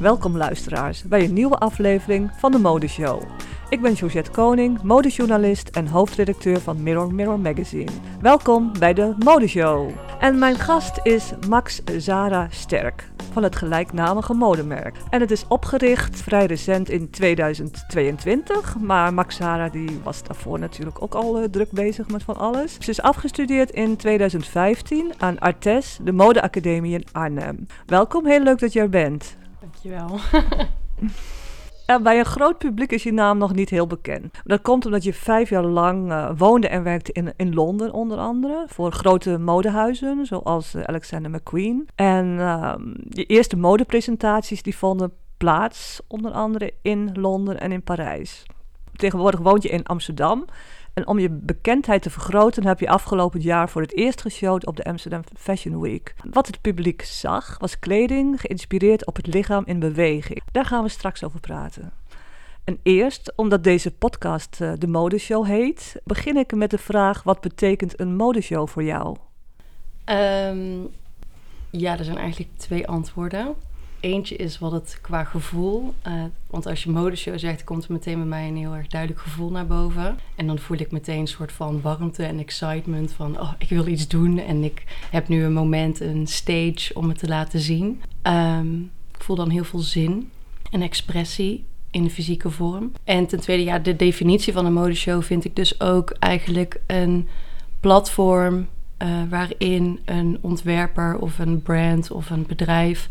Welkom luisteraars bij een nieuwe aflevering van de Modeshow. Ik ben Josette Koning, modejournalist en hoofdredacteur van Mirror Mirror Magazine. Welkom bij de Modeshow. En mijn gast is Max Zara Sterk van het gelijknamige modemerk. En het is opgericht vrij recent in 2022, maar Max Zara die was daarvoor natuurlijk ook al eh, druk bezig met van alles. Ze is afgestudeerd in 2015 aan Artes, de modeacademie in Arnhem. Welkom, heel leuk dat je er bent. Dankjewel. Bij een groot publiek is je naam nog niet heel bekend. Dat komt omdat je vijf jaar lang eh, woonde en werkte in, in Londen onder andere. Voor grote modehuizen zoals eh, Alexander McQueen. En ehm, je eerste modepresentaties die vonden plaats onder andere in Londen en in Parijs. Tegenwoordig woont je in Amsterdam. En om je bekendheid te vergroten heb je afgelopen jaar voor het eerst geshowd op de Amsterdam Fashion Week. Wat het publiek zag was kleding geïnspireerd op het lichaam in beweging. Daar gaan we straks over praten. En eerst, omdat deze podcast eh, de modeshow heet, begin ik met de vraag: wat betekent een modeshow voor jou? Ehm, ja, er zijn eigenlijk twee antwoorden. Eentje is wat het qua gevoel. eh, want als je modeshow zegt, komt er meteen bij mij een heel erg duidelijk gevoel naar boven. En dan voel ik meteen een soort van warmte en excitement van, oh, ik wil iets doen en ik heb nu een moment, een stage om het te laten zien. Ehm, ik voel dan heel veel zin en expressie in de fysieke vorm. En ten tweede, ja, de definitie van een modeshow vind ik dus ook eigenlijk een platform eh, waarin een ontwerper of een brand of een bedrijf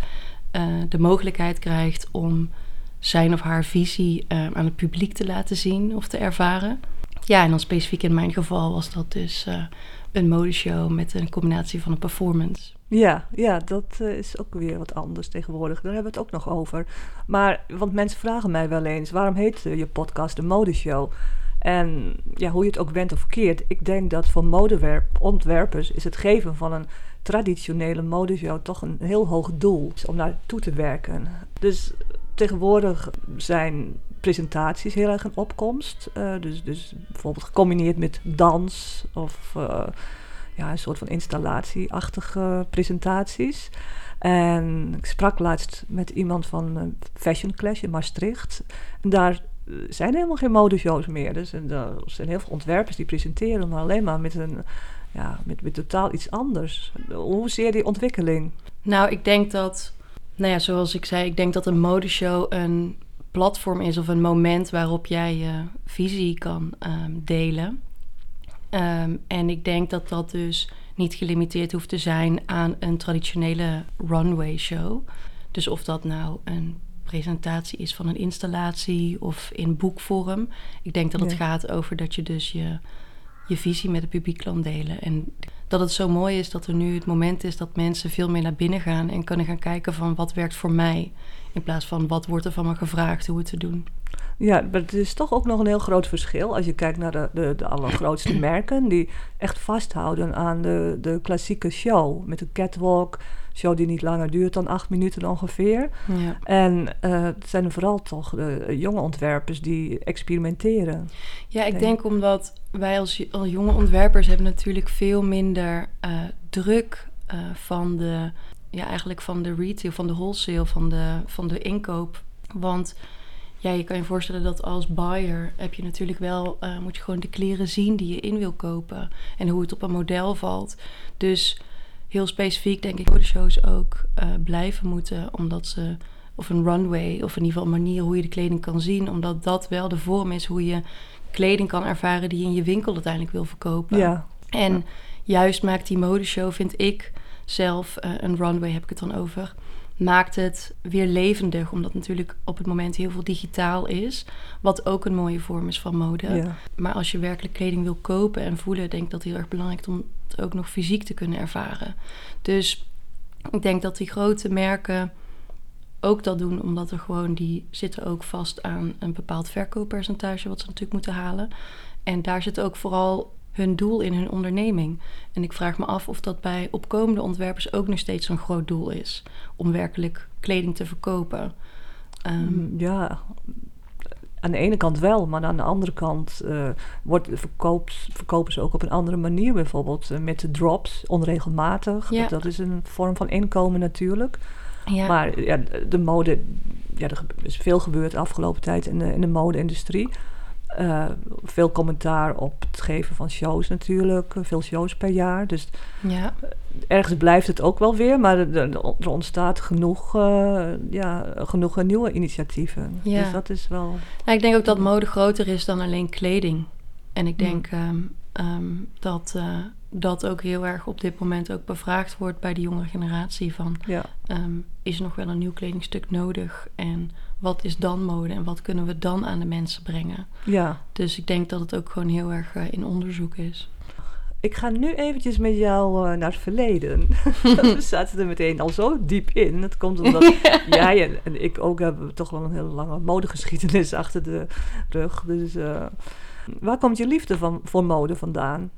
eh, de mogelijkheid krijgt om zijn of haar visie eh, aan het publiek te laten zien of te ervaren. Ja, en dan specifiek in mijn geval was dat dus eh, een modeshow met een combinatie van een performance. Ja, ja, dat is ook weer wat anders tegenwoordig. Daar hebben we het ook nog over. Maar, want mensen vragen mij wel eens, waarom heet je podcast de Modeshow? En ja, hoe je het ook went of verkeerd, ik denk dat voor modeontwerpers is het geven van een traditionele modeshow toch een heel hoog doel om naartoe te werken. Dus tegenwoordig zijn presentaties heel erg in opkomst. Eh, dus, dus bijvoorbeeld gecombineerd met dans of eh, ja, een soort van installatieachtige presentaties. En ik sprak laatst met iemand van Fashion Clash in Maastricht. En daar eh, zijn helemaal geen modeshows meer. Dus en, er zijn heel veel ontwerpers die presenteren, maar alleen maar met een ja, met, met totaal iets anders. Hoe zie je die ontwikkeling? Nou, ik denk dat, nou ja, zoals ik zei, ik denk dat een modeshow een platform is of een moment waarop jij je visie kan ehm, delen. Ehm, en ik denk dat dat dus niet gelimiteerd hoeft te zijn aan een traditionele runway show. Dus of dat nou een presentatie is van een installatie of in boekvorm. Ik denk dat het Ja. gaat over dat je dus je, je visie met het publiek kan delen. En dat het zo mooi is dat er nu het moment is dat mensen veel meer naar binnen gaan en kunnen gaan kijken van wat werkt voor mij. In plaats van wat wordt er van me gevraagd hoe het te doen. Ja, maar het is toch ook nog een heel groot verschil als je kijkt naar de, de, de allergrootste merken die echt vasthouden aan de, de klassieke show. Met een catwalk, show die niet langer duurt dan acht minuten ongeveer. Ja. En eh, het zijn vooral toch de jonge ontwerpers die experimenteren. Ja, ik Denk- denk omdat wij als, als jonge ontwerpers hebben natuurlijk veel minder eh, druk eh, van de, ja, eigenlijk van de retail, van de wholesale, van de, van de inkoop. Want ja, je kan je voorstellen dat als buyer heb je natuurlijk wel, eh, moet je gewoon de kleren zien die je in wil kopen en hoe het op een model valt. Dus heel specifiek denk ik dat de shows ook eh, blijven moeten, omdat ze, of een runway, of in ieder geval een manier hoe je de kleding kan zien, omdat dat wel de vorm is hoe je kleding kan ervaren die je in je winkel uiteindelijk wil verkopen. Ja, En juist maakt die modeshow, vind ik zelf, eh, een runway heb ik het dan over, maakt het weer levendig. Omdat natuurlijk op het moment heel veel digitaal is. Wat ook een mooie vorm is van mode. ja. Maar als je werkelijk kleding wil kopen en voelen, denk ik dat het heel erg belangrijk om ook nog fysiek te kunnen ervaren. Dus ik denk dat die grote merken ook dat doen, omdat er gewoon die zitten ook vast aan een bepaald verkooppercentage wat ze natuurlijk moeten halen. En daar zit ook vooral hun doel in hun onderneming. En ik vraag me af of dat bij opkomende ontwerpers ook nog steeds een groot doel is om werkelijk kleding te verkopen. Ehm, Ja, aan de ene kant wel, maar aan de andere kant uh, wordt, verkoopt, verkopen ze ook op een andere manier. Bijvoorbeeld uh, met de drops, onregelmatig. Ja. Dat, dat is een vorm van inkomen natuurlijk. Ja. Maar ja, de mode, ja, er is veel gebeurd de afgelopen tijd in de, in de mode-industrie. Uh, veel commentaar op het geven van shows natuurlijk. Veel shows per jaar. Dus ja. ergens blijft het ook wel weer. Maar er, er ontstaat genoeg, uh, ja, genoeg nieuwe initiatieven. Ja. Dus dat is wel... Nou, ik denk ook dat mode groter is dan alleen kleding. En ik denk um, um, dat uh, dat ook heel erg op dit moment ook bevraagd wordt bij de jonge generatie. Van, ja. um, is er nog wel een nieuw kledingstuk nodig? En wat is dan mode en wat kunnen we dan aan de mensen brengen? Ja. Dus ik denk dat het ook gewoon heel erg uh, in onderzoek is. Ik ga nu eventjes met jou uh, naar het verleden. We zaten er meteen al zo diep in. Dat komt omdat jij en, en, ik ook hebben toch wel een hele lange modegeschiedenis achter de rug. Dus uh, waar komt je liefde van, voor mode vandaan?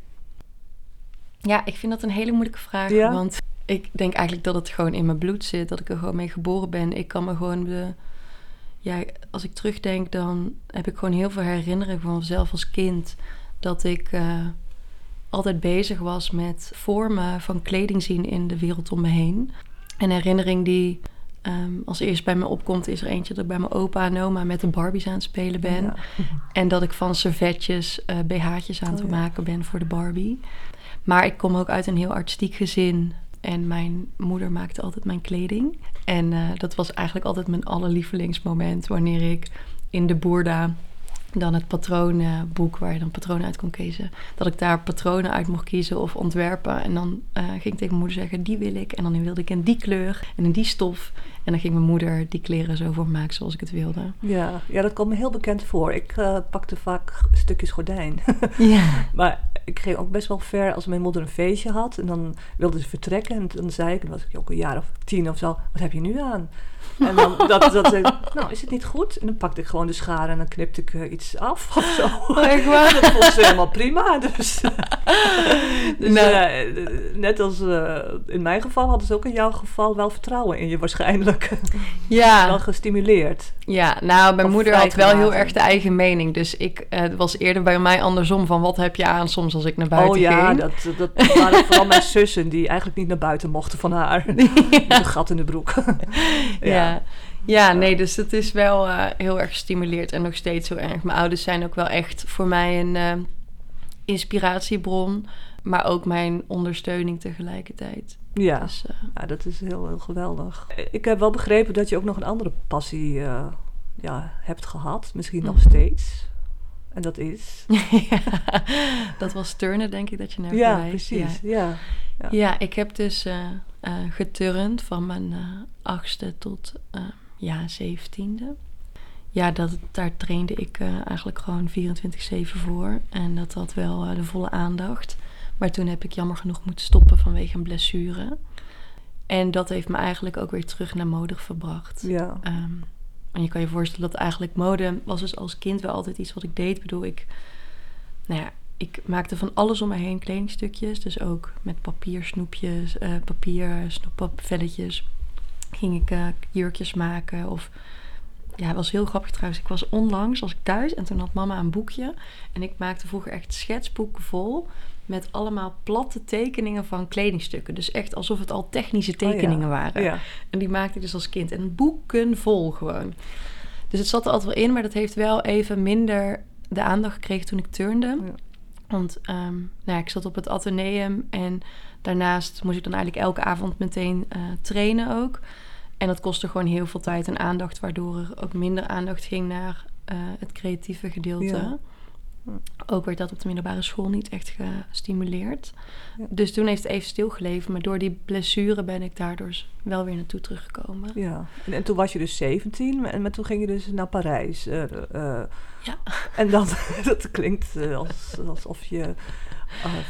Ja, ik vind dat een hele moeilijke vraag. Ja? Want ik denk eigenlijk dat het gewoon in mijn bloed zit. Dat ik er gewoon mee geboren ben. Ik kan me gewoon de... Ja, als ik terugdenk, dan heb ik gewoon heel veel herinneringen van mezelf als kind. Dat ik uh, altijd bezig was met vormen van kleding zien in de wereld om me heen. Een herinnering die um, als eerst bij me opkomt, is er eentje dat ik bij mijn opa en oma met de Barbies aan het spelen ben. Ja. En dat ik van servetjes uh, BH'tjes aan het Oh, ja. maken ben voor de Barbie. Maar ik kom ook uit een heel artistiek gezin. En mijn moeder maakte altijd mijn kleding. En uh, dat was eigenlijk altijd mijn allerlievelingsmoment wanneer ik in de boerda dan het patroonboek waar je dan patronen uit kon kiezen. Dat ik daar patronen uit mocht kiezen of ontwerpen. En dan uh, ging ik tegen mijn moeder zeggen, die wil ik. En dan wilde ik in die kleur en in die stof. En dan ging mijn moeder die kleren zo voor maken zoals ik het wilde. Ja, ja dat komt me heel bekend voor. Ik uh, pakte vaak stukjes gordijn. ja. Maar ik ging ook best wel ver als mijn moeder een feestje had. En dan wilde ze vertrekken. En dan zei ik, dan was ik ook een jaar of tien of zo. Wat heb je nu aan? En dan dat, dat ik, nou, is het niet goed? En dan pakte ik gewoon de schade en dan knipte ik uh, iets af of zo. Oh, echt waar? Dat vond ze helemaal prima. Dus, dus Nee. uh, net als in mijn geval hadden ze ook in jouw geval wel vertrouwen in je waarschijnlijk. Ja. wel gestimuleerd. Ja, nou, mijn Of moeder had wel heel erg de eigen mening. Dus ik uh, het was eerder bij mij andersom van wat heb je aan soms als ik naar buiten oh ja, ging. dat, dat waren vooral mijn zussen die eigenlijk niet naar buiten mochten van haar. Met een gat in de broek. ja. Ja, nee, dus het is wel uh, heel erg gestimuleerd en nog steeds zo erg. Mijn ouders zijn ook wel echt voor mij een uh, inspiratiebron, maar ook mijn ondersteuning tegelijkertijd. Ja, Dus, uh, ja dat is heel, heel geweldig. Ik heb wel begrepen dat je ook nog een andere passie uh, ja, hebt gehad, misschien nog steeds. En dat is? ja, dat was turnen, denk ik, dat je naar Ja, verwijst. precies. Ja. Ja. ja, ik heb dus uh, geturnd van mijn achtste tot ja, zeventiende. Ja, dat, daar trainde ik eigenlijk gewoon 24-7 voor. En dat had wel de volle aandacht. Maar toen heb ik jammer genoeg moeten stoppen vanwege een blessure. En dat heeft me eigenlijk ook weer terug naar mode gebracht. Ja. Um, en je kan je voorstellen dat eigenlijk mode was dus als kind wel altijd iets wat ik deed. Ik bedoel, ik, nou ja, ik maakte van alles om me heen kledingstukjes. Dus ook met papier snoepjes, uh, papier snoepvelletjes ging ik uh, jurkjes maken. Of ja, het was heel grappig trouwens. Ik was onlangs, was ik thuis en toen had mama een boekje. En ik maakte vroeger echt schetsboeken vol met allemaal platte tekeningen van kledingstukken. Dus echt alsof het al technische tekeningen oh ja. waren. Ja. En die maakte ik dus als kind. En boeken vol gewoon. Dus het zat er altijd wel in, maar dat heeft wel even minder de aandacht gekregen toen ik turnde. Ja. Want um, nou ja, ik zat op het ateneum en daarnaast moest ik dan eigenlijk elke avond meteen uh, trainen ook. En dat kostte gewoon heel veel tijd en aandacht, waardoor er ook minder aandacht ging naar uh, het creatieve gedeelte. Ook werd dat op de middelbare school niet echt gestimuleerd. Ja. Dus toen heeft het even stilgeleven. Maar door die blessure ben ik daardoor wel weer naartoe teruggekomen. Ja, en, en toen was je dus 17 en maar toen ging je dus naar Parijs. Uh, uh, ja. En dan, dat klinkt uh, als, alsof je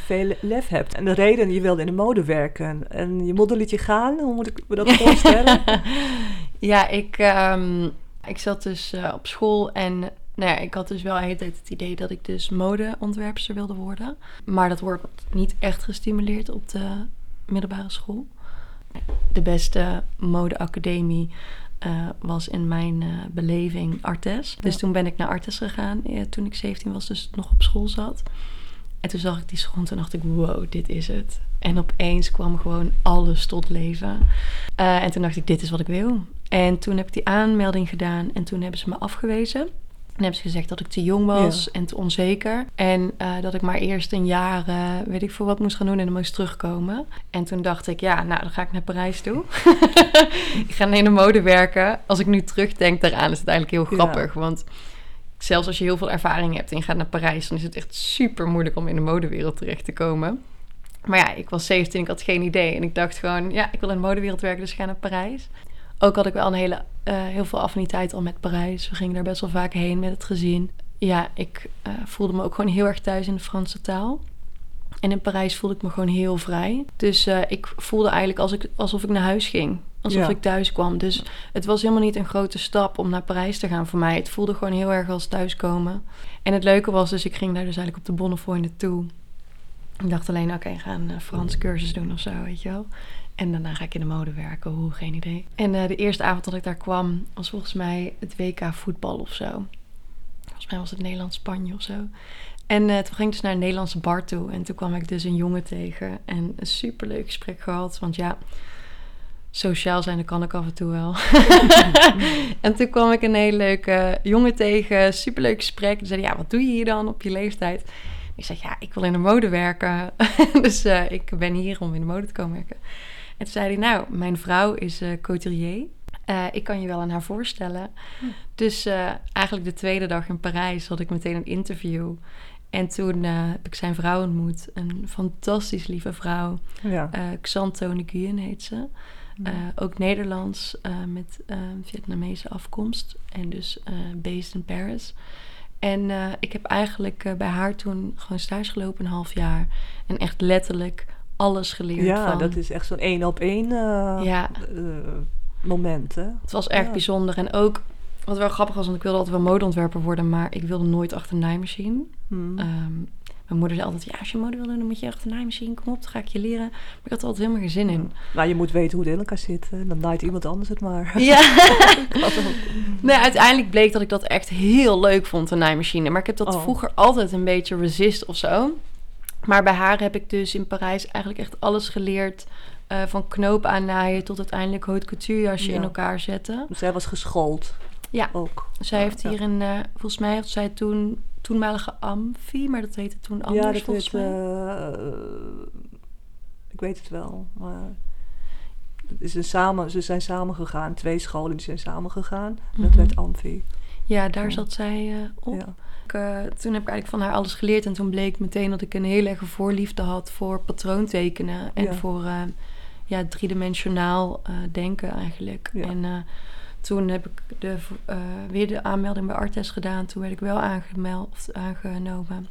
veel lef hebt. En de reden, je wilde in de mode werken. En je moeder liet je gaan, hoe moet ik me dat voorstellen? ja, ik, um, ik zat dus op school en nou ja, ik had dus wel de hele tijd het idee dat ik dus modeontwerpster wilde worden. Maar dat wordt niet echt gestimuleerd op de middelbare school. De beste modeacademie eh, was in mijn eh, beleving Artes. Dus Ja. toen ben ik naar Artes gegaan eh, toen ik 17 was, dus nog op school zat. En toen zag ik die school en dacht ik, wow, dit is het. En opeens kwam gewoon alles tot leven. En toen dacht ik, dit is wat ik wil. En toen heb ik die aanmelding gedaan en toen hebben ze me afgewezen. En hebben ze gezegd dat ik te jong was Ja. en te onzeker. En eh, dat ik maar eerst een jaar, eh, weet ik veel wat moest gaan doen en dan moest terugkomen. En toen dacht ik, ja, nou dan ga ik naar Parijs toe. ik ga in de mode werken. Als ik nu terugdenk daaraan is het eigenlijk heel Ja. grappig. Want zelfs als je heel veel ervaring hebt en je gaat naar Parijs... dan is het echt super moeilijk om in de modewereld terecht te komen. Maar ja, ik was 17, ik had geen idee. En ik dacht gewoon, ja, ik wil in de modewereld werken, dus ik ga naar Parijs. Ook had ik wel een hele, eh, heel veel affiniteit al met Parijs. We gingen daar best wel vaak heen met het gezin. Ja, ik eh, voelde me ook gewoon heel erg thuis in de Franse taal. En in Parijs voelde ik me gewoon heel vrij. Dus eh, ik voelde eigenlijk als ik, alsof ik naar huis ging. Alsof Ja. ik thuis kwam. Dus het was helemaal niet een grote stap om naar Parijs te gaan voor mij. Het voelde gewoon heel erg als thuiskomen. En het leuke was dus, ik ging daar dus eigenlijk op de Bonnefoy naartoe. Ik dacht alleen, oké, ik ga een Frans cursus doen of zo, weet je wel. En daarna ga ik in de mode werken, hoe, geen idee. En eh, de eerste avond dat ik daar kwam, was volgens mij het WK voetbal of zo. Volgens mij was het Nederland-Spanje of zo. En eh, toen ging ik dus naar een Nederlandse bar toe. En toen kwam ik dus een jongen tegen. En een superleuk gesprek gehad. Want ja, sociaal zijn, dat kan ik af en toe wel. en toen kwam ik een hele leuke jongen tegen. Superleuk gesprek. Die zei, ja, wat doe je hier dan op je leeftijd? Ik zeg, ja, ik wil in de mode werken. dus eh, ik ben hier om in de mode te komen werken. En toen zei hij, nou, mijn vrouw is eh couturier. Eh, ik kan je wel aan haar voorstellen. Dus eh, eigenlijk de tweede dag in Parijs had ik meteen een interview. En toen heb ik zijn vrouw ontmoet. Een fantastisch lieve vrouw. Ja. Xanto Nguyen heet ze. Ook Nederlands met Vietnamese afkomst. En dus based in Paris. En ik heb eigenlijk bij haar toen gewoon stage gelopen een half jaar. En echt letterlijk alles geleerd ja, van... dat is echt zo'n één op één Ja. eh, moment, hè? Het was erg Ja. bijzonder. En ook, wat wel grappig was, want ik wilde altijd wel modeontwerper worden, maar ik wilde nooit achter een naaimachine. Hmm. Ehm, mijn moeder zei altijd, ja, als je mode wil doen, dan moet je achter een naaimachine. Kom op, dan ga ik je leren. Maar ik had er altijd helemaal geen zin in. Maar je moet weten hoe het in elkaar zit. hè. Dan naait iemand anders het maar. Ja. nee, uiteindelijk bleek dat ik dat echt heel leuk vond, een naaimachine. Maar ik heb dat Oh. vroeger altijd een beetje resist of zo. Maar bij haar heb ik dus in Parijs eigenlijk echt alles geleerd. eh, van knoop aannaaien tot uiteindelijk haute couture jasje Ja. in elkaar zetten. Zij was geschoold. Ja. Ook. Zij Ja, heeft ja. hier een, eh, volgens mij had zij toen toenmalige Amfi, maar dat heette toen anders ja, dat volgens mij. eh, ik weet het wel, maar het is een samen, ze zijn samen gegaan. Twee scholen die zijn samen gegaan. Dat Mhm. werd Amfi. ja, daar zat zij op. Ik, eh, toen heb ik eigenlijk van haar alles geleerd. En toen bleek meteen dat ik een heel erg voorliefde had voor patroontekenen. En Ja. voor eh, ja, driedimensionaal eh, denken eigenlijk. Ja. En toen heb ik de, weer de aanmelding bij Artes gedaan. Toen werd ik wel aangemeld, of aangenomen.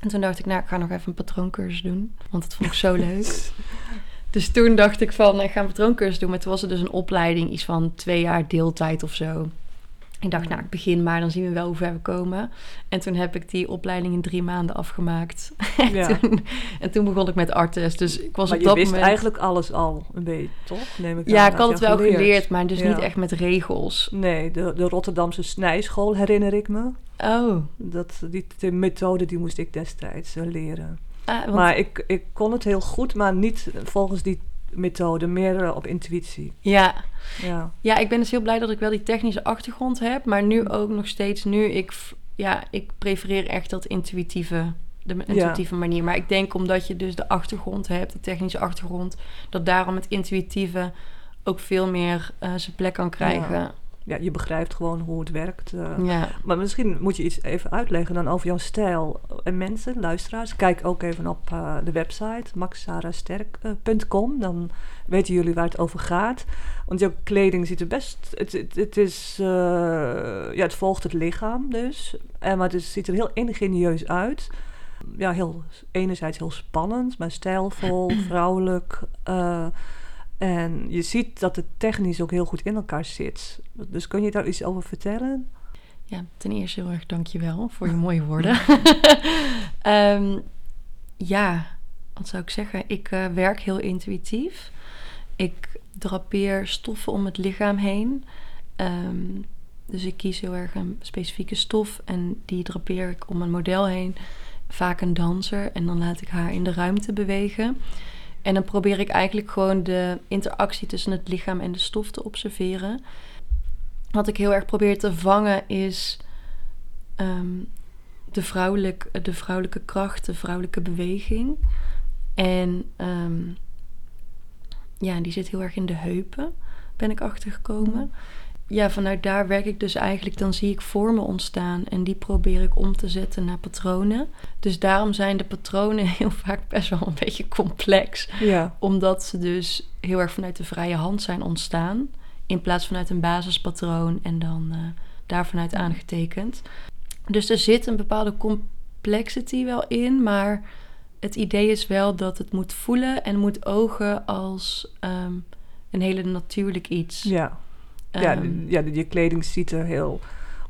En toen dacht ik, nou, ik ga nog even een patrooncursus doen. Want dat vond ik zo leuk. Dus toen dacht ik van, ik ga een patrooncursus doen. Maar toen was het dus een opleiding, iets van twee jaar deeltijd of zo. Ik dacht, nou, ik begin maar, dan zien we wel hoe ver we komen. En toen heb ik die opleiding in drie maanden afgemaakt. en, Ja. toen, en toen begon ik met Artes. Dus ik was Maar op je dat wist moment... eigenlijk alles al een beetje, toch? Neem ik Ja, aan, ik had het wel geleerd, maar dus Ja. niet echt met regels. Nee, de, de Rotterdamse snijschool herinner ik me. Oh, Dat, die de methode die moest ik destijds eh, leren. ah, want, Maar ik, ik kon het heel goed, maar niet volgens die methode. Meer op intuïtie. ja. Ja. ja, ik ben dus heel blij dat ik wel die technische achtergrond heb. Maar nu ook nog steeds, nu, ik, ja, ik prefereer echt dat intuïtieve, de intuïtieve manier. Maar ik denk omdat je dus de achtergrond hebt, de technische achtergrond, dat daarom het intuïtieve ook veel meer eh, zijn plek kan krijgen. ja, je begrijpt gewoon hoe het werkt. eh. Ja. Maar misschien moet je iets even uitleggen dan over jouw stijl. En mensen, luisteraars, kijk ook even op eh, de website maxsarasterk.com. Dan weten jullie waar het over gaat. Want jouw kleding ziet er best... Het, het, het is... eh, ja, het volgt het lichaam dus. En, maar het is- ziet er heel ingenieus uit. Ja, heel, enerzijds heel spannend, maar stijlvol, vrouwelijk. eh, en je ziet dat het technisch ook heel goed in elkaar zit. Dus kun je daar iets over vertellen? Ja, ten eerste heel erg dankjewel voor je mooie woorden. Ehm, ja, wat zou ik zeggen? Ik eh, werk heel intuïtief. Ik drapeer stoffen om het lichaam heen. Ehm, dus ik kies heel erg een specifieke stof en die drapeer ik om een model heen. Vaak een danser en dan laat ik haar in de ruimte bewegen. En dan probeer ik eigenlijk gewoon de interactie tussen het lichaam en de stof te observeren. Wat ik heel erg probeer te vangen is ehm, de, vrouwelijk, de vrouwelijke kracht, de vrouwelijke beweging. En ehm, ja, die zit heel erg in de heupen, ben ik achtergekomen. Ja, vanuit daar werk ik dus eigenlijk, dan zie ik vormen ontstaan en die probeer ik om te zetten naar patronen. Dus daarom zijn de patronen heel vaak best wel een beetje complex. Ja. Omdat ze dus heel erg vanuit de vrije hand zijn ontstaan. In plaats vanuit een basispatroon en dan uh, daar vanuit aangetekend. Dus er zit een bepaalde complexity wel in, maar het idee is wel dat het moet voelen en moet ogen als um, een hele natuurlijk iets. Ja. Ja, Um, ja, je kleding ziet er heel,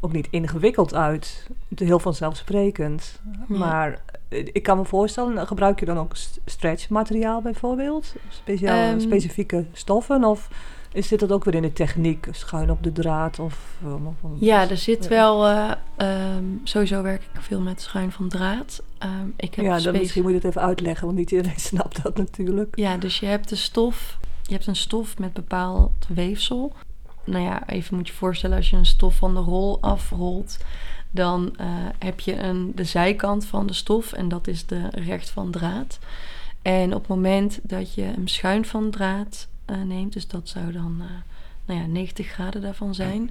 ook niet ingewikkeld uit. Heel vanzelfsprekend. Ja. Maar eh, ik kan me voorstellen, gebruik je dan ook st- stretchmateriaal bijvoorbeeld? Speciaal, Ehm, specifieke stoffen? Of is dit dat ook weer in de techniek? Schuin op de draad? Of, um, of Ja, er zit wel. eh, ehm, sowieso werk ik veel met schuin van draad. Ehm, ik heb Ja, dan misschien moet je het even uitleggen, want niet iedereen snapt dat natuurlijk. Ja, dus je hebt de stof. Je hebt een stof met bepaald weefsel. Nou ja, even moet je voorstellen als je een stof van de rol afrolt. Dan eh, heb je een, de zijkant van de stof en dat is de recht van draad. En op het moment dat je hem schuin van draad eh, neemt, dus dat zou dan eh, nou ja, 90 graden daarvan zijn.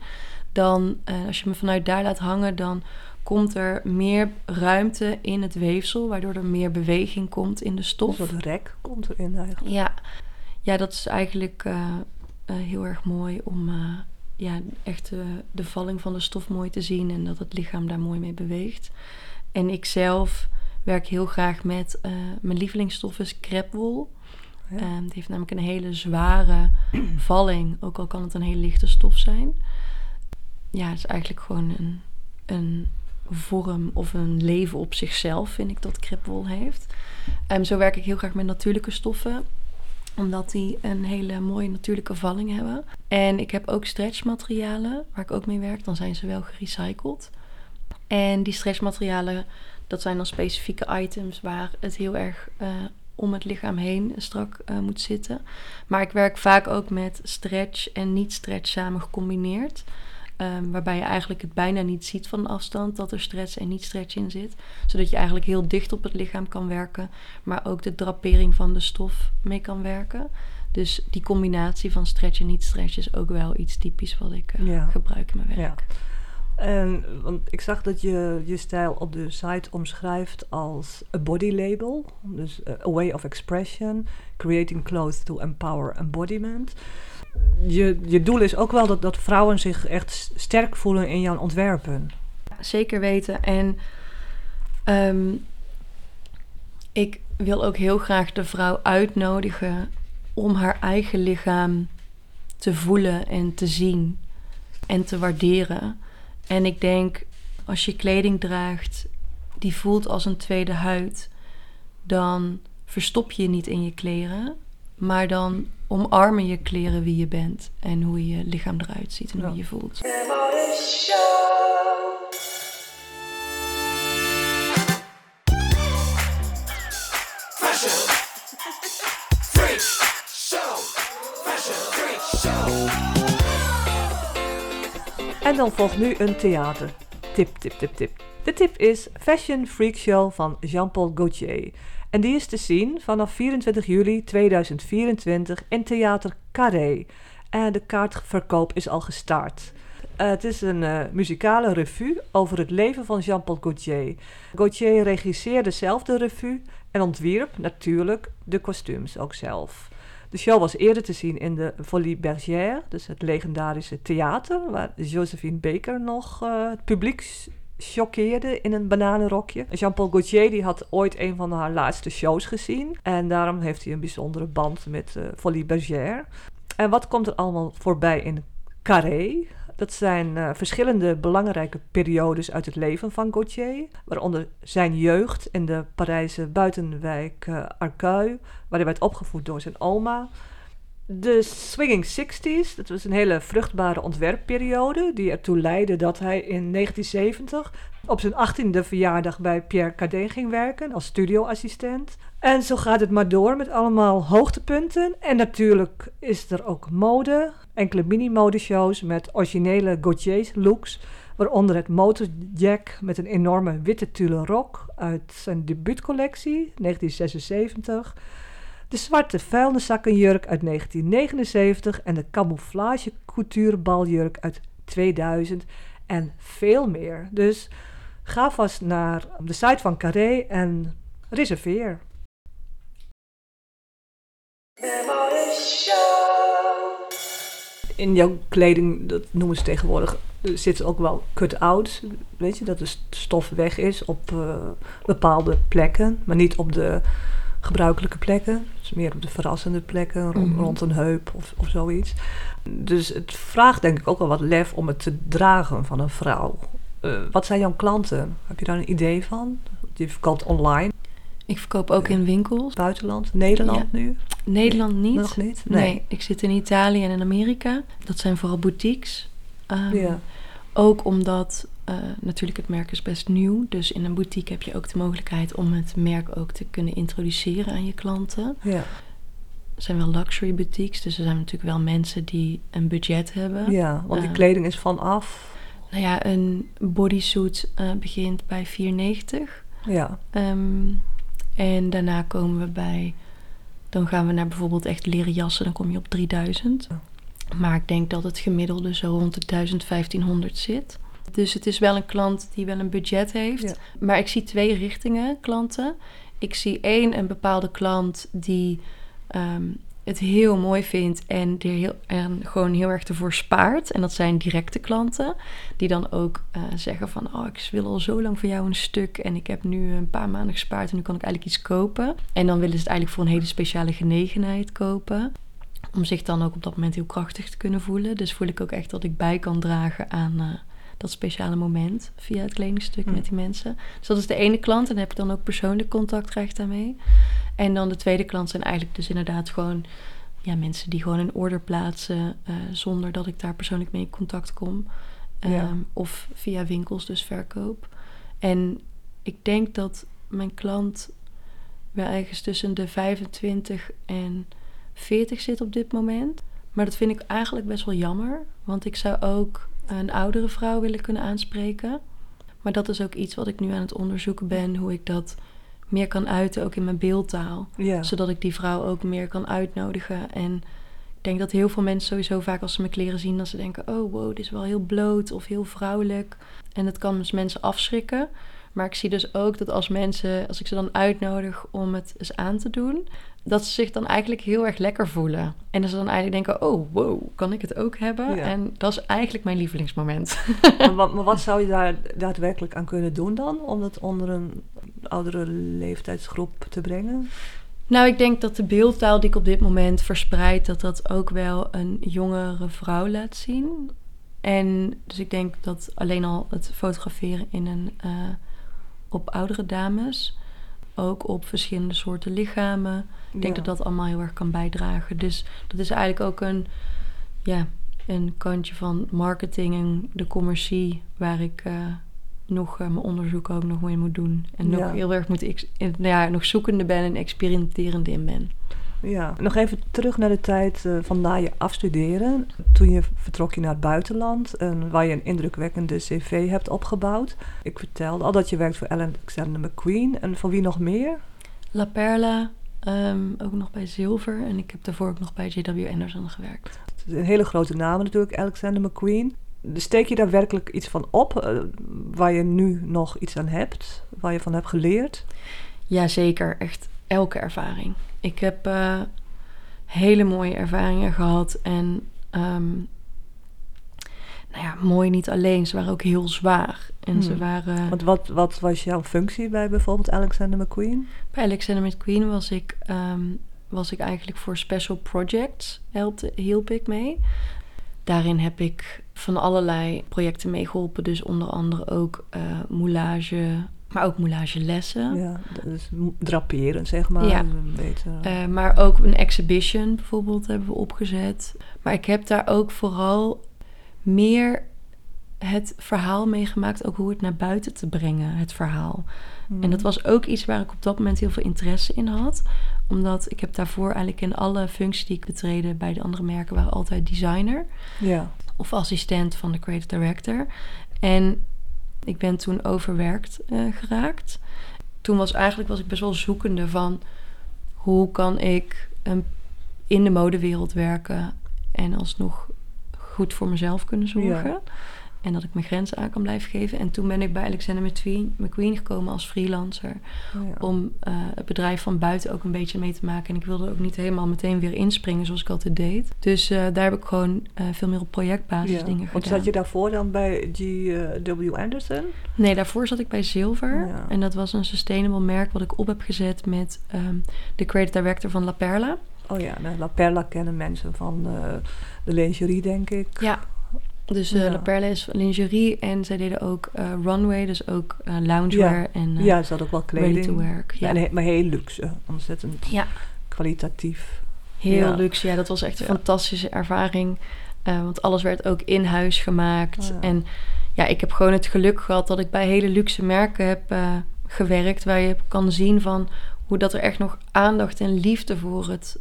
Dan, als je hem vanuit daar laat hangen, dan komt er meer ruimte in het weefsel, waardoor er meer beweging komt in de Een stof. soort rek komt erin eigenlijk. Ja, ja dat is eigenlijk eh, eh, heel erg mooi om eh, ja, echt de, de valling van de stof mooi te zien en dat het lichaam daar mooi mee beweegt. En ik zelf werk heel graag met, eh, mijn lievelingsstof is crepwol. Ja. Die heeft namelijk een hele zware valling, ook al kan het een hele lichte stof zijn. Ja, het is eigenlijk gewoon een, een vorm of een leven op zichzelf, vind ik dat crepwol heeft. Ehm, zo werk ik heel graag met natuurlijke stoffen omdat die een hele mooie natuurlijke valling hebben. En ik heb ook stretchmaterialen waar ik ook mee werk. Dan zijn ze wel gerecycled. En die stretchmaterialen, dat zijn dan specifieke items waar het heel erg eh, om het lichaam heen strak eh, moet zitten. Maar ik werk vaak ook met stretch en niet-stretch samen gecombineerd. Ehm, waarbij je eigenlijk het bijna niet ziet van afstand dat er stretch en niet-stretch in zit. Zodat je eigenlijk heel dicht op het lichaam kan werken, maar ook de drapering van de stof mee kan werken. Dus die combinatie van stretch en niet-stretch is ook wel iets typisch wat ik eh, Ja. gebruik in mijn werk. En, want ik zag dat je je stijl op de site omschrijft als a body label. Dus eh, a way of expression, creating clothes to empower embodiment. Je, je doel is ook wel dat, dat vrouwen zich echt sterk voelen in jouw ontwerpen. Zeker weten. En ehm, ik wil ook heel graag de vrouw uitnodigen om haar eigen lichaam te voelen en te zien en te waarderen. En ik denk, als je kleding draagt die voelt als een tweede huid, dan verstop je je niet in je kleren, maar dan omarmen je kleren wie je bent en hoe je lichaam eruit ziet en Ja. hoe je voelt. En dan volgt nu een theater. Tip, tip, tip, tip. De tip is Fashion Freak Show van Jean-Paul Gaultier. En die is te zien vanaf 24 juli 2024 in Theater Carré. En de kaartverkoop is al gestart. Eh, het is een eh, muzikale revue over het leven van Jean-Paul Gaultier. Gaultier regisseerde zelf de revue en ontwierp natuurlijk de kostuums ook zelf. De show was eerder te zien in de Folie Bergère, dus het legendarische theater, waar Josephine Baker nog eh, het publiek choqueerde in een bananenrokje. Jean-Paul Gaultier die had ooit een van haar laatste shows gezien en daarom heeft hij een bijzondere band met eh Folie Bergère. En wat komt er allemaal voorbij in Carré? Dat zijn eh, verschillende belangrijke periodes uit het leven van Gaultier, waaronder zijn jeugd in de Parijse buitenwijk eh Arcueil, waar hij werd opgevoed door zijn oma. De Swinging Sixties, dat was een hele vruchtbare ontwerpperiode die ertoe leidde dat hij in 1970 op zijn 18e verjaardag bij Pierre Cardin ging werken als studioassistent. En zo gaat het maar door met allemaal hoogtepunten. En natuurlijk is er ook mode, enkele mini-modeshows met originele Gaultier looks, waaronder het Motorjack met een enorme witte tulle rok uit zijn debuutcollectie 1976. De zwarte vuilniszakkenjurk uit 1979 en de camouflage couturebaljurk uit 2000 en veel meer. Dus ga vast naar de site van Carré en reserveer. In jouw kleding, dat noemen ze tegenwoordig, zitten ook wel cut-outs. Weet je, dat de stof weg is op eh, bepaalde plekken, maar niet op de gebruikelijke plekken. Dus meer op de verrassende plekken, rond, Mhm. rond een heup of, of zoiets. Dus het vraagt denk ik ook wel wat lef om het te dragen van een vrouw. Eh, wat zijn jouw klanten? Heb je daar een idee van? Je verkoopt online, Ik verkoop ook in winkels. buitenland, Nederland Ja. nu? Nederland niet. Nog niet? Nee. ik zit in Italië en in Amerika. Dat zijn vooral boutiques. Ehm, Ja. Ook omdat eh, natuurlijk het merk is best nieuw. Dus in een boutique heb je ook de mogelijkheid om het merk ook te kunnen introduceren aan je klanten. Ja. Het zijn wel luxury boutiques, dus er zijn natuurlijk wel mensen die een budget hebben. ja, want die Eh. kleding is vanaf. Nou ja, een bodysuit eh, begint bij 4,90. Ja, Ehm, en daarna komen we bij, dan gaan we naar bijvoorbeeld echt leren jassen, dan kom je op 3000. Ja. Maar ik denk dat het gemiddelde zo rond de 1000, 1500 zit. Dus het is wel een klant die wel een budget heeft. Ja. Maar ik zie twee richtingen klanten. Ik zie één, een bepaalde klant die ehm, het heel mooi vindt en, er heel, en gewoon heel erg ervoor spaart. En dat zijn directe klanten. Die dan ook eh, zeggen van, oh, ik wil al zo lang voor jou een stuk. En ik heb nu een paar maanden gespaard en nu kan ik eigenlijk iets kopen. En dan willen ze het eigenlijk voor een hele speciale genegenheid kopen. Om zich dan ook op dat moment heel krachtig te kunnen voelen. Dus voel ik ook echt dat ik bij kan dragen aan eh, dat speciale moment. Via het kledingstuk Hm. met die mensen. Dus dat is de ene klant. En heb ik dan ook persoonlijk contactrecht aan mee. En dan de tweede klant zijn eigenlijk dus inderdaad gewoon ja, mensen die gewoon een order plaatsen eh, zonder dat ik daar persoonlijk mee in contact kom. Ja. Ehm, Of via winkels, dus verkoop. En ik denk dat mijn klant wel ergens tussen de 25 en 40 zit op dit moment. Maar dat vind ik eigenlijk best wel jammer. Want ik zou ook een oudere vrouw willen kunnen aanspreken. Maar dat is ook iets wat ik nu aan het onderzoeken ben. Hoe ik dat meer kan uiten, ook in mijn beeldtaal ja. zodat ik die vrouw ook meer kan uitnodigen. En ik denk dat heel veel mensen sowieso vaak als ze mijn kleren zien, dat ze denken: oh wow, dit is wel heel bloot of heel vrouwelijk. En dat kan dus mensen afschrikken. Maar ik zie dus ook dat als mensen, als ik ze dan uitnodig om het eens aan te doen, dat ze zich dan eigenlijk heel erg lekker voelen. En dat ze dan eigenlijk denken: oh wow, kan ik het ook hebben? Ja. En dat is eigenlijk mijn lievelingsmoment. maar, wat, maar wat zou je daar daadwerkelijk aan kunnen doen dan? Om dat onder een oudere leeftijdsgroep te brengen? Nou, ik denk dat de beeldtaal die ik op dit moment verspreid, dat dat ook wel een jongere vrouw laat zien. En dus ik denk dat alleen al het fotograferen in een, eh, op oudere dames, ook op verschillende soorten lichamen, ik denk Ja. dat dat allemaal heel erg kan bijdragen. Dus dat is eigenlijk ook een, ja, een kantje van marketing en de commercie waar ik eh, nog eh, mijn onderzoek ook nog mee moet doen. En nog Ja. heel erg moet ik, nou ja, nog zoekende ben en experimenterende in ben. Ja, nog even terug naar de tijd eh, van na je afstuderen. Toen je vertrok je naar het buitenland en waar je een indrukwekkende cv hebt opgebouwd. Ik vertelde al dat je werkt voor Alexander McQueen en voor wie nog meer? La Perla, ehm, ook nog bij Zilver. En ik heb daarvoor ook nog bij J.W. Anderson gewerkt. Het is een hele grote naam natuurlijk, Alexander McQueen. Steek je daar werkelijk iets van op, eh, waar je nu nog iets aan hebt, waar je van hebt geleerd? Ja, zeker. Echt elke ervaring. Ik heb eh, hele mooie ervaringen gehad. En ehm, nou ja, mooi niet alleen. Ze waren ook heel zwaar. En ze Hmm. waren... Want wat, wat was jouw functie bij bijvoorbeeld Alexander McQueen? Bij Alexander McQueen was ik, ehm, was ik eigenlijk voor special projects helpte, hielp ik mee. Daarin heb ik van allerlei projecten meegeholpen. Dus onder andere ook eh moulage, Maar ook moulagelessen. Ja, dus draperen, zeg maar. Ja. Beetje, Eh, maar ook een exhibition bijvoorbeeld hebben we opgezet. Maar ik heb daar ook vooral meer het verhaal meegemaakt. Ook hoe het naar buiten te brengen, het verhaal. mm. En dat was ook iets waar ik op dat moment heel veel interesse in had. Omdat ik heb daarvoor eigenlijk in alle functies die ik betreden bij de andere merken... waren altijd designer Ja, of assistent van de creative director. En ik ben toen overwerkt eh, geraakt. Toen was eigenlijk was ik best wel zoekende van hoe kan ik in de modewereld werken en alsnog goed voor mezelf kunnen zorgen. Ja. En dat ik mijn grenzen aan kan blijven geven. En toen ben ik bij Alexander McQueen, McQueen gekomen als freelancer. ja. Om eh, het bedrijf van buiten ook een beetje mee te maken. En ik wilde ook niet helemaal meteen weer inspringen zoals ik altijd deed. Dus eh, daar heb ik gewoon eh, veel meer op projectbasis Ja. dingen Want gedaan. zat je daarvoor dan bij G.W. Anderson? Nee, daarvoor zat ik bij Zilver. Ja. En dat was een sustainable merk wat ik op heb gezet met ehm, de creative director van La Perla. Oh ja, nou, La Perla kennen mensen van de lingerie, denk ik. Ja. Dus Ja. La Perla is lingerie en zij deden ook eh, runway, dus ook eh, loungewear en eh ja, er zat ook wel ready kleding. to work. Ja, En maar heel luxe, ontzettend Ja. kwalitatief. heel Ja. luxe. Ja, dat was echt een Ja. fantastische ervaring. Want alles werd ook in huis gemaakt. Oh ja. En ja, ik heb gewoon het geluk gehad dat ik bij hele luxe merken heb gewerkt. Waar je kan zien van hoe dat er echt nog aandacht en liefde voor het,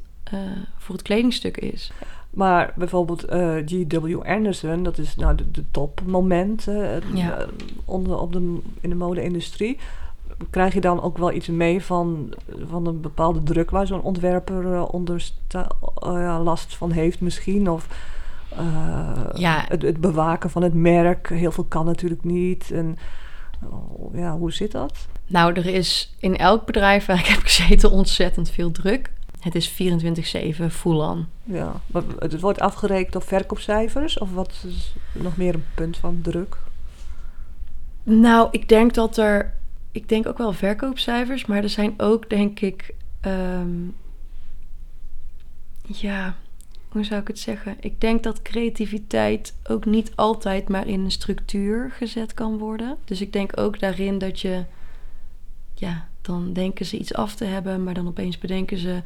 voor het kledingstuk is. Maar bijvoorbeeld eh, G.W. Anderson, dat is nou de, de topmoment eh, Ja. eh, onder, op de, in de mode-industrie. Krijg je dan ook wel iets mee van, van een bepaalde druk waar zo'n ontwerper onder last van heeft misschien? Of Ja. het, het bewaken van het merk. Heel veel kan natuurlijk niet. En, oh, ja, hoe zit dat? Nou, er is in elk bedrijf waar ik heb gezeten ontzettend veel druk. Het is 24-7 full on. Ja, maar het wordt afgerekend op verkoopcijfers? Of wat is nog meer een punt van druk? Nou, ik denk dat er. Ik denk ook wel verkoopcijfers, maar er zijn ook, denk ik. ehm, ja, hoe zou ik het zeggen? Ik denk dat creativiteit ook niet altijd maar in een structuur gezet kan worden. Dus ik denk ook daarin dat je. Ja, dan denken ze iets af te hebben, maar dan opeens bedenken ze.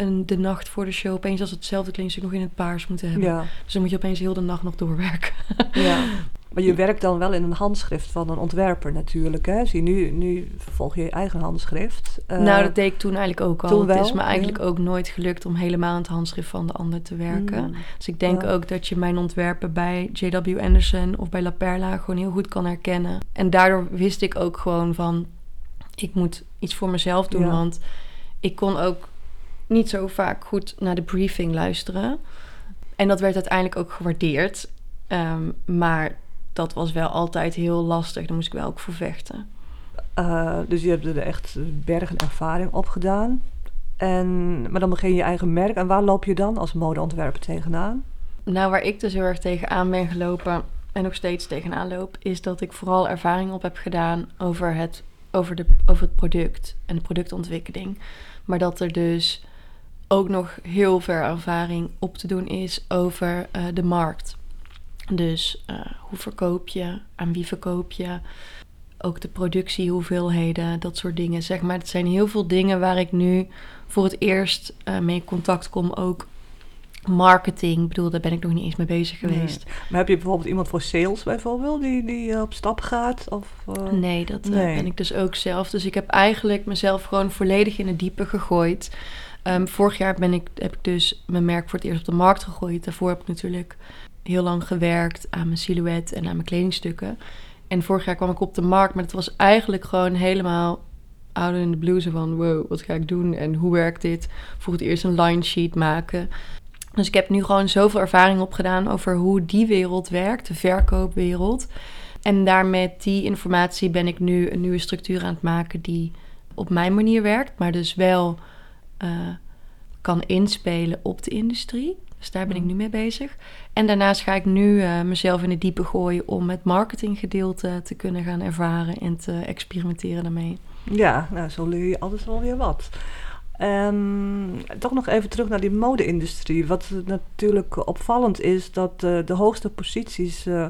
Een, de nacht voor de show opeens als hetzelfde kledingstuk nog in het paars moeten hebben. Ja, Dus dan moet je opeens heel de nacht nog doorwerken. ja. Maar je werkt dan wel in een handschrift van een ontwerper natuurlijk. Hè? Zie, nu, nu volg je je eigen handschrift. Eh, nou, dat deed ik toen eigenlijk ook al. toen het is me eigenlijk ja. ook nooit gelukt om helemaal in het handschrift van de ander te werken. mm, Dus ik denk Ja. ook dat je mijn ontwerpen bij J.W. Anderson of bij La Perla gewoon heel goed kan herkennen. En daardoor wist ik ook gewoon van, ik moet iets voor mezelf doen. Ja. Want ik kon ook niet zo vaak goed naar de briefing luisteren. En dat werd uiteindelijk ook gewaardeerd. Ehm, maar dat was wel altijd heel lastig. Daar moest ik wel ook voor vechten. eh, dus je hebt er echt bergen ervaring op gedaan. En, maar dan begin je je eigen merk. En waar loop je dan als modeontwerper tegenaan? Nou, waar ik dus heel erg tegenaan ben gelopen en nog steeds tegenaan loop, is dat ik vooral ervaring op heb gedaan over het, over, de, over het product en de productontwikkeling. Maar dat er dus ook nog heel veel ervaring op te doen is over eh, de markt. Dus eh, hoe verkoop je, aan wie verkoop je, ook de productiehoeveelheden, dat soort dingen. Zeg maar, het zijn heel veel dingen waar ik nu voor het eerst eh, mee in contact kom. Ook marketing, ik bedoel, daar ben ik nog niet eens mee bezig Nee. geweest. Maar heb je bijvoorbeeld iemand voor sales bijvoorbeeld die, die op stap gaat? Of, Nee, dat Nee. ben ik dus ook zelf. Dus ik heb eigenlijk mezelf gewoon volledig in het diepe gegooid. Ehm, vorig jaar ben ik, heb ik dus mijn merk voor het eerst op de markt gegooid. Daarvoor heb ik natuurlijk heel lang gewerkt aan mijn silhouet en aan mijn kledingstukken. En vorig jaar kwam ik op de markt, maar het was eigenlijk gewoon helemaal out in de. Zo van, wow, wat ga ik doen en hoe werkt dit? Voor het eerst een line sheet maken. Dus ik heb nu gewoon zoveel ervaring opgedaan over hoe die wereld werkt, de verkoopwereld. En daar met die informatie ben ik nu een nieuwe structuur aan het maken die op mijn manier werkt, maar dus wel eh, kan inspelen op de industrie. Dus daar ben ik nu mee bezig. En daarnaast ga ik nu eh, mezelf in het diepe gooien om het marketinggedeelte te kunnen gaan ervaren en te experimenteren daarmee. Ja, nou, zo leer je altijd wel weer wat. En toch nog even terug naar die mode-industrie. Wat natuurlijk opvallend is, dat eh, de hoogste posities eh,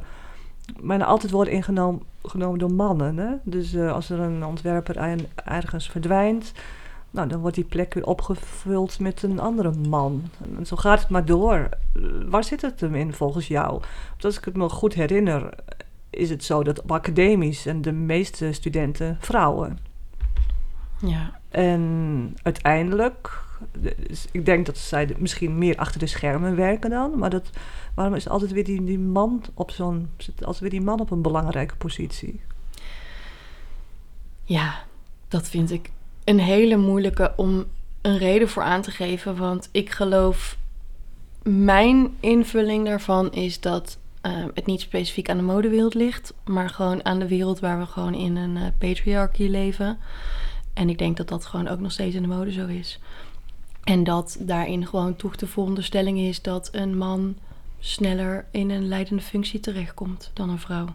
bijna altijd worden ingenomen genomen door mannen. Hè? Dus als er een ontwerper ergens verdwijnt, nou, dan wordt die plek weer opgevuld met een andere man. En zo gaat het maar door. Waar zit het hem in volgens jou? Want als ik het me goed herinner, is het zo dat op academisch en de meeste studenten vrouwen. Ja. En uiteindelijk, dus ik denk dat zij misschien meer achter de schermen werken dan, maar dat, waarom is altijd weer die, die man op zo'n, altijd weer die man op een belangrijke positie? Ja, dat vind ik een hele moeilijke om een reden voor aan te geven. Want ik geloof, mijn invulling daarvan is dat eh, het niet specifiek aan de modewereld ligt, maar gewoon aan de wereld waar we gewoon in een eh patriarchy leven. En ik denk dat dat gewoon ook nog steeds in de mode zo is. En dat daarin gewoon toch de veronderstelling is dat een man sneller in een leidende functie terechtkomt dan een vrouw.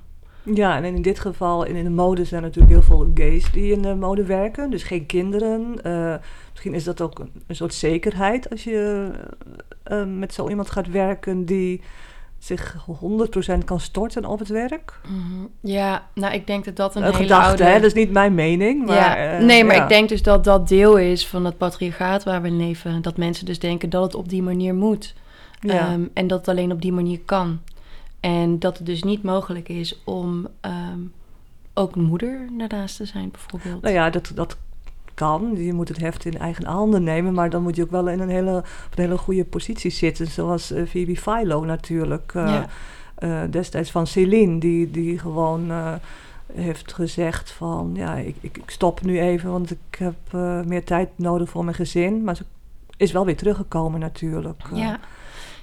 Ja, en in dit geval, in, de mode zijn natuurlijk heel veel gays die in de mode werken, dus geen kinderen. Eh, misschien is dat ook een, soort zekerheid als je eh, eh, met zo iemand gaat werken die zich 100% kan storten op het werk. Mhm. Ja, nou ik denk dat dat een, Een hele gedachte, oude... hè? dat is niet mijn mening. Maar, ja. nee, maar ja. ik denk dus dat dat deel is van het patriarchaat waar we leven. Dat mensen dus denken dat het op die manier moet. Ja. Ehm, en dat het alleen op die manier kan. En dat het dus niet mogelijk is om ehm, ook moeder daarnaast te zijn, bijvoorbeeld. Nou ja, dat, dat kan. Je moet het heft in eigen handen nemen, maar dan moet je ook wel in een hele, op een hele goede positie zitten. Zoals eh, Phoebe Philo natuurlijk. eh, Ja. eh, destijds van Celine, die, die gewoon heeft gezegd van... ja, ik, ik, ik stop nu even, want ik heb meer tijd nodig voor mijn gezin. Maar ze is wel weer teruggekomen natuurlijk. ja.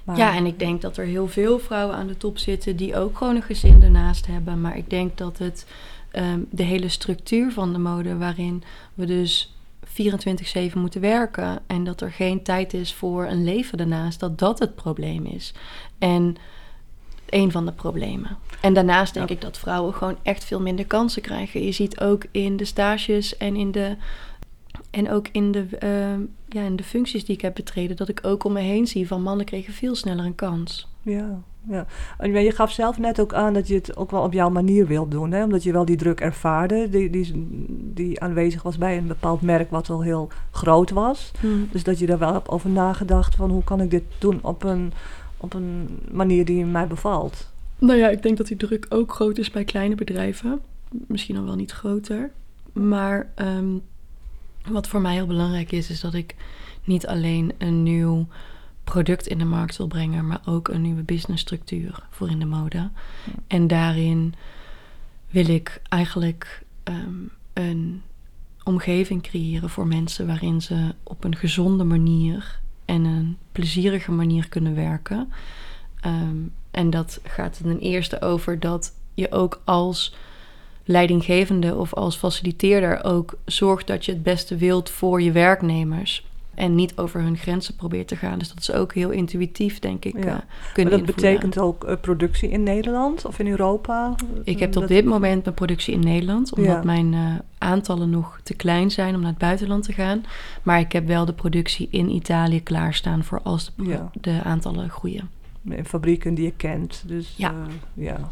Maar- ja, en ik denk dat er heel veel vrouwen aan de top zitten die ook gewoon een gezin ernaast hebben. Maar ik denk dat het ehm, de hele structuur van de mode, waarin we dus 24-7 moeten werken en dat er geen tijd is voor een leven daarnaast, dat dat het probleem is. En een van de problemen. En daarnaast denk ik dat vrouwen gewoon echt veel minder kansen krijgen. Je ziet ook in de stages en in de en ook in de, ehm, ja, in de functies die ik heb betreden, dat ik ook om me heen zie van mannen kregen veel sneller een kans. Ja, ja. En je gaf zelf net ook aan dat je het ook wel op jouw manier wilt doen. Hè? Omdat je wel die druk ervaarde, die, die, die aanwezig was bij een bepaald merk wat al heel groot was. Dus dat je daar wel hebt over nagedacht van hoe kan ik dit doen op een, op een manier die mij bevalt. Nou ja, ik denk dat die druk ook groot is bij kleine bedrijven. Misschien al wel niet groter. Maar ehm, wat voor mij heel belangrijk is, is dat ik niet alleen een nieuw product in de markt wil brengen, maar ook een nieuwe businessstructuur voor in de mode. En daarin wil ik eigenlijk ehm, een omgeving creëren voor mensen waarin ze op een gezonde manier en een plezierige manier kunnen werken. Ehm, en dat gaat ten eerste over dat je ook als leidinggevende of als faciliteerder ook zorgt dat je het beste wilt voor je werknemers. En niet over hun grenzen probeert te gaan. Dus dat is ook heel intuïtief, denk ik, Ja. eh, Maar kunnen dat invoeren. betekent ook eh, productie in Nederland of in Europa? Ik heb Dat- op dit moment mijn productie in Nederland, omdat Ja. mijn eh, aantallen nog te klein zijn om naar het buitenland te gaan. Maar ik heb wel de productie in Italië klaarstaan voor als de, pro- Ja. de aantallen groeien. in fabrieken die je kent. Dus Ja. eh, ja.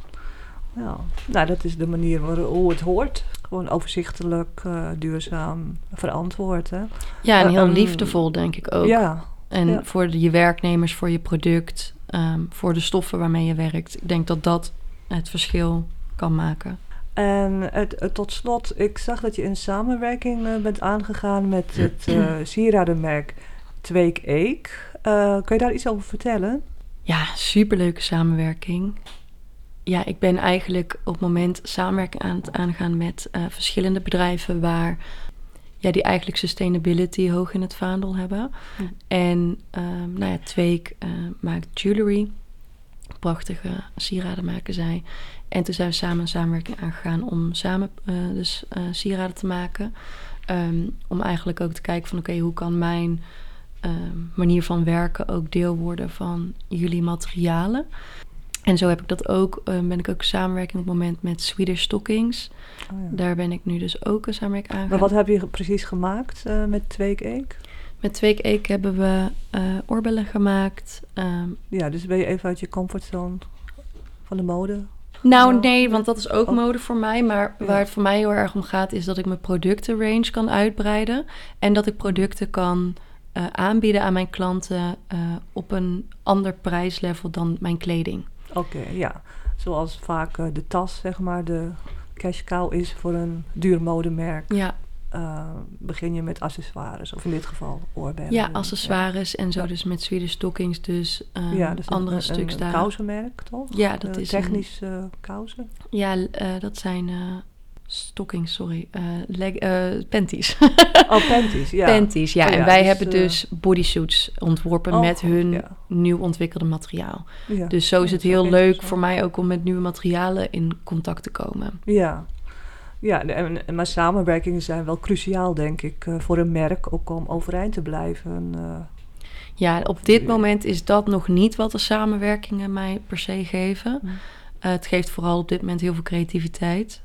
Ja. Nou, dat is de manier waar, hoe het hoort. Gewoon overzichtelijk, eh, duurzaam, verantwoord. Hè? Ja, en Eh, heel ehm, liefdevol denk ik ook. Ja, En Ja. voor de- je werknemers, voor je product, ehm, voor de stoffen waarmee je werkt. Ik denk dat dat het verschil kan maken. En het, het- tot slot, ik zag dat je een samenwerking eh, bent aangegaan met het eh sieradenmerk Tweek Eek. Eh, kun je daar iets over vertellen? Ja, superleuke samenwerking. Ja, ik ben eigenlijk op het moment samenwerking aan het aangaan met eh, verschillende bedrijven waar ja, die eigenlijk sustainability hoog in het vaandel hebben. En ehm, nou ja, Tweek eh, maakt jewelry. Prachtige sieraden maken zij. En toen zijn we samen een samenwerking aangegaan om samen eh, dus sieraden te maken. Ehm, om eigenlijk ook te kijken van oké, hoe kan mijn ehm, manier van werken ook deel worden van jullie materialen. En zo heb ik dat ook, eh, ben ik ook samenwerking op het moment met Swedish Stockings. Oh, ja. Daar ben ik nu dus ook een samenwerking aan. Maar wat heb je precies gemaakt eh, met Tweek Eek? Met Tweek Eek hebben we eh, oorbellen gemaakt. Ehm, Ja, dus ben je even uit je comfortzone van de mode Nou, nee, want dat is ook oh. mode voor mij. Maar Ja. waar het voor mij heel erg om gaat, is dat ik mijn productenrange kan uitbreiden. En dat ik producten kan eh, aanbieden aan mijn klanten op een ander prijslevel dan mijn kleding. Oké, ja. Zoals vaak eh, de tas, zeg maar, de cash cow is voor een duur modemerk. Ja, eh, begin je met accessoires, of in dit geval oorbellen. ja accessoires en zo. Dus met Swedish stockings, dus eh, Ja, dus een- andere een, stuks een, daar. kousenmerk, toch? Ja, dat Eh, is een- technisch eh kousen. Ja, dat zijn stockings, sorry. eh leg, eh, panties. Oh, panties, ja. panties, ja. Oh ja, en wij dus, hebben eh, dus bodysuits ontworpen Oh, met hun ja. nieuw ontwikkelde materiaal. Ja. Dus zo is het heel leuk voor mij ook om met nieuwe materialen in contact te komen. Ja. Ja, en, en- maar samenwerkingen zijn wel cruciaal, denk ik, voor een merk, ook om overeind te blijven. Ja, op dit moment is dat nog niet wat de samenwerkingen mij per se geven. Hm. Eh, het geeft vooral op dit moment heel veel creativiteit.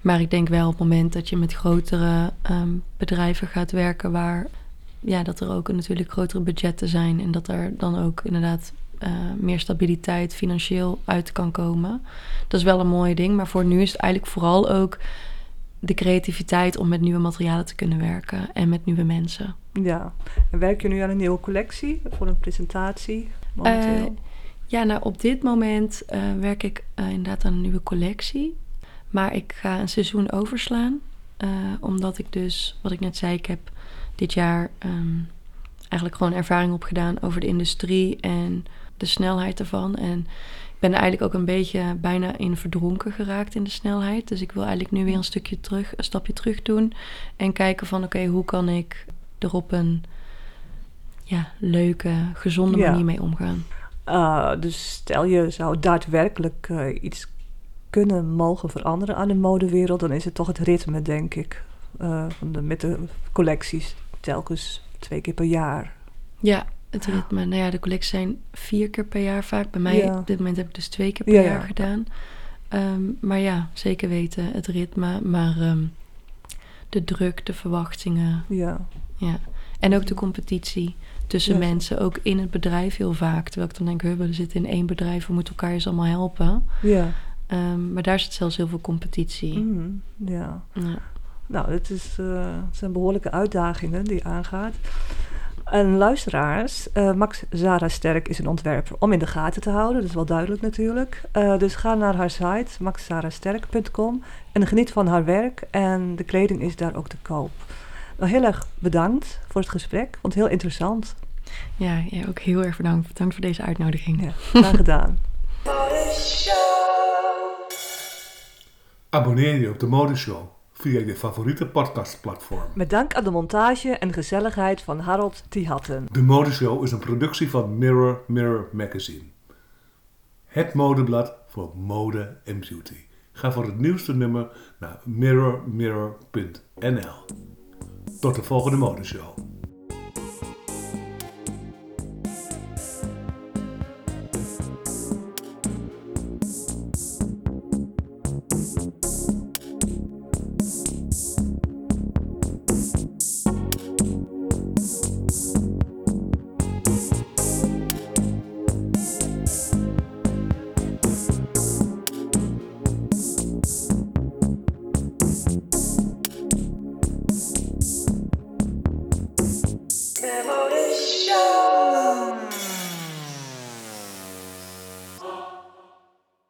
Maar ik denk wel op het moment dat je met grotere ehm, bedrijven gaat werken, waar ja, dat er ook natuurlijk grotere budgetten zijn en dat er dan ook inderdaad eh, meer stabiliteit financieel uit kan komen. Dat is wel een mooi ding, maar voor nu is het eigenlijk vooral ook de creativiteit om met nieuwe materialen te kunnen werken en met nieuwe mensen. Ja. En werk je nu aan een nieuwe collectie voor een presentatie momenteel? Eh, ja, nou op dit moment eh, werk ik inderdaad aan een nieuwe collectie. Maar ik ga een seizoen overslaan. eh, omdat ik dus, wat ik net zei, ik heb dit jaar ehm, eigenlijk gewoon ervaring opgedaan over de industrie en de snelheid ervan. En ik ben er eigenlijk ook een beetje bijna in verdronken geraakt in de snelheid. Dus ik wil eigenlijk nu weer een stukje terug, een stapje terug doen. En kijken van oké, hoe kan ik er op een ja, leuke, gezonde Ja. manier mee omgaan. Uh, dus stel je zou daadwerkelijk eh, iets kunnen mogen veranderen aan de modewereld, dan is het toch het ritme, denk ik. Uh, van de, met de collecties telkens twee keer per jaar. Ja, het ritme. Nou ja, de collecties zijn vier keer per jaar vaak. Bij mij Ja. op dit moment heb ik dus twee keer per Ja, ja. jaar gedaan. Ehm, maar ja, zeker weten het ritme. Maar ehm, de druk, de verwachtingen. Ja, Ja. En ook de competitie tussen mensen. Ook in het bedrijf heel vaak. Terwijl ik dan denk, "Huh, we zitten in één bedrijf. We moeten elkaar eens allemaal helpen. ja. Ehm, maar daar zit zelfs heel veel competitie. Mhm, ja. Ja. Nou, het, is, eh, het zijn behoorlijke uitdagingen die je aangaat. En luisteraars, eh, Max Zara Sterk is een ontwerper om in de gaten te houden. Dat is wel duidelijk natuurlijk. Eh, dus ga naar haar site, maxzarasterk.com en geniet van haar werk. En de kleding is daar ook te koop. Nou, heel erg bedankt voor het gesprek. Vond het heel interessant. Ja, ja, ook heel erg bedankt. Bedankt voor deze uitnodiging. Ja, graag gedaan. Abonneer je op de Modeshow via je favoriete podcastplatform. Met dank aan de montage en gezelligheid van Harold Tihatten. De Modeshow is een productie van Mirror Mirror Magazine. Het modeblad voor mode en beauty. Ga voor het nieuwste nummer naar mirrormirror.nl. Tot de volgende Modeshow.